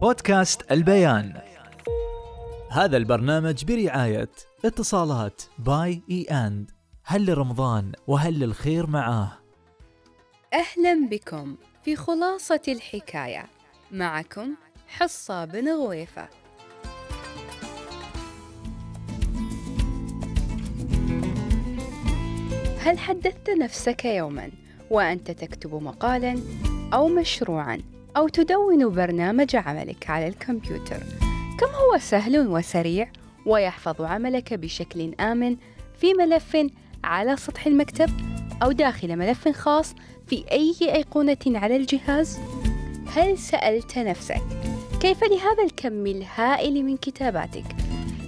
بودكاست البيان. هذا البرنامج برعاية اتصالات باي إي أند. هل لرمضان وهل للخير معاه؟ أهلا بكم في خلاصة الحكاية. معكم حصة بن غويفة. هل حدثت نفسك يوما وأنت تكتب مقالا أو مشروعا؟ أو تدون برنامج عملك على الكمبيوتر كم هو سهل وسريع ويحفظ عملك بشكل آمن في ملف على سطح المكتب أو داخل ملف خاص في أي أيقونة على الجهاز؟ هل سألت نفسك كيف لهذا الكم الهائل من كتاباتك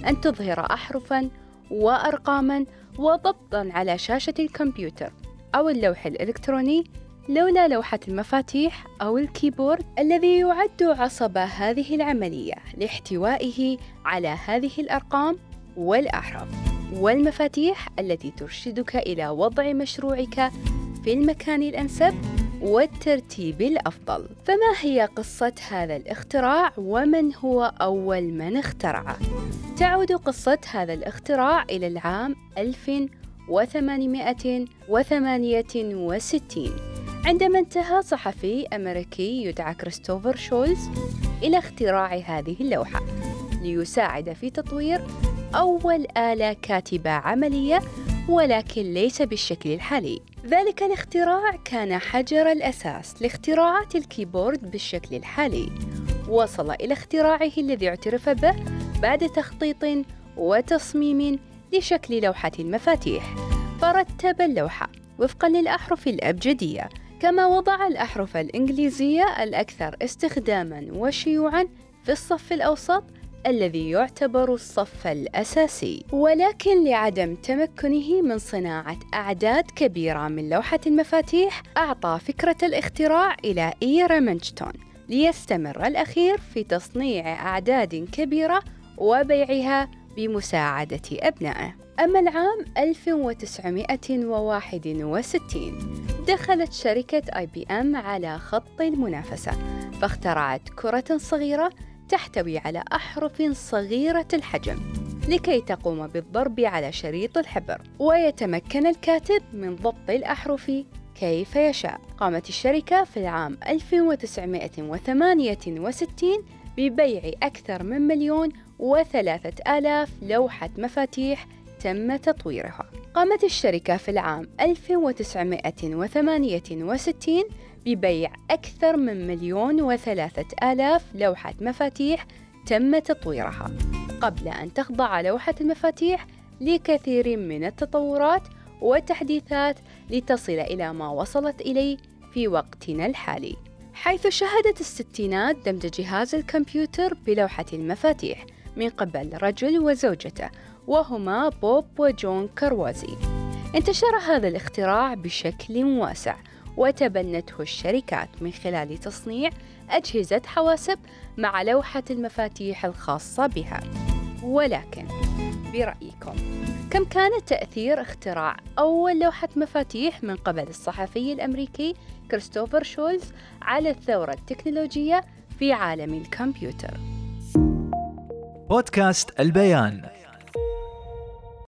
أن تظهر أحرفا وأرقاما وضبطا على شاشة الكمبيوتر أو اللوح الإلكتروني لولا لوحة المفاتيح أو الكيبورد الذي يعد عصب هذه العملية لاحتوائه على هذه الأرقام والأحرف والمفاتيح التي ترشدك إلى وضع مشروعك في المكان الأنسب والترتيب الأفضل فما هي قصة هذا الاختراع ومن هو أول من اخترعه؟ تعود قصة هذا الاختراع إلى العام 1868 عندما انتهى صحفي أمريكي يدعى كريستوفر شولز إلى اختراع هذه اللوحة ليساعد في تطوير أول آلة كاتبة عملية ولكن ليس بالشكل الحالي. ذلك الاختراع كان حجر الأساس لاختراعات الكيبورد بالشكل الحالي. وصل إلى اختراعه الذي اعترف به بعد تخطيط وتصميم لشكل لوحة المفاتيح. فرتب اللوحة وفقا للأحرف الأبجدية. كما وضع الأحرف الإنجليزية الأكثر استخداما وشيوعا في الصف الأوسط الذي يعتبر الصف الأساسي. ولكن لعدم تمكنه من صناعة أعداد كبيرة من لوحة المفاتيح أعطى فكرة الاختراع إلى إي ريمنجتون ليستمر الأخير في تصنيع أعداد كبيرة وبيعها بمساعدة أبنائه. أما العام 1961 دخلت شركة آي بي أم على خط المنافسة فاخترعت كرة صغيرة تحتوي على أحرف صغيرة الحجم لكي تقوم بالضرب على شريط الحبر ويتمكن الكاتب من ضبط الأحرف كيف يشاء. قامت الشركة في العام 1968 ببيع أكثر من مليون وثلاثة آلاف لوحة مفاتيح تم تطويرها. قامت الشركة في العام 1968 ببيع أكثر من مليون وثلاثة آلاف لوحة مفاتيح تم تطويرها. قبل أن تخضع لوحة المفاتيح لكثير من التطورات والتحديثات لتصل إلى ما وصلت إليه في وقتنا الحالي. حيث شهدت الستينات دمج جهاز الكمبيوتر بلوحة المفاتيح من قبل رجل وزوجته وهما بوب وجون كروازي انتشر هذا الاختراع بشكل واسع وتبنته الشركات من خلال تصنيع أجهزة حواسب مع لوحة المفاتيح الخاصة بها. ولكن برأيكم كم كان تأثير اختراع أول لوحة مفاتيح من قبل الصحفي الأمريكي كريستوفر شولز على الثورة التكنولوجية في عالم الكمبيوتر؟ بودكاست البيان.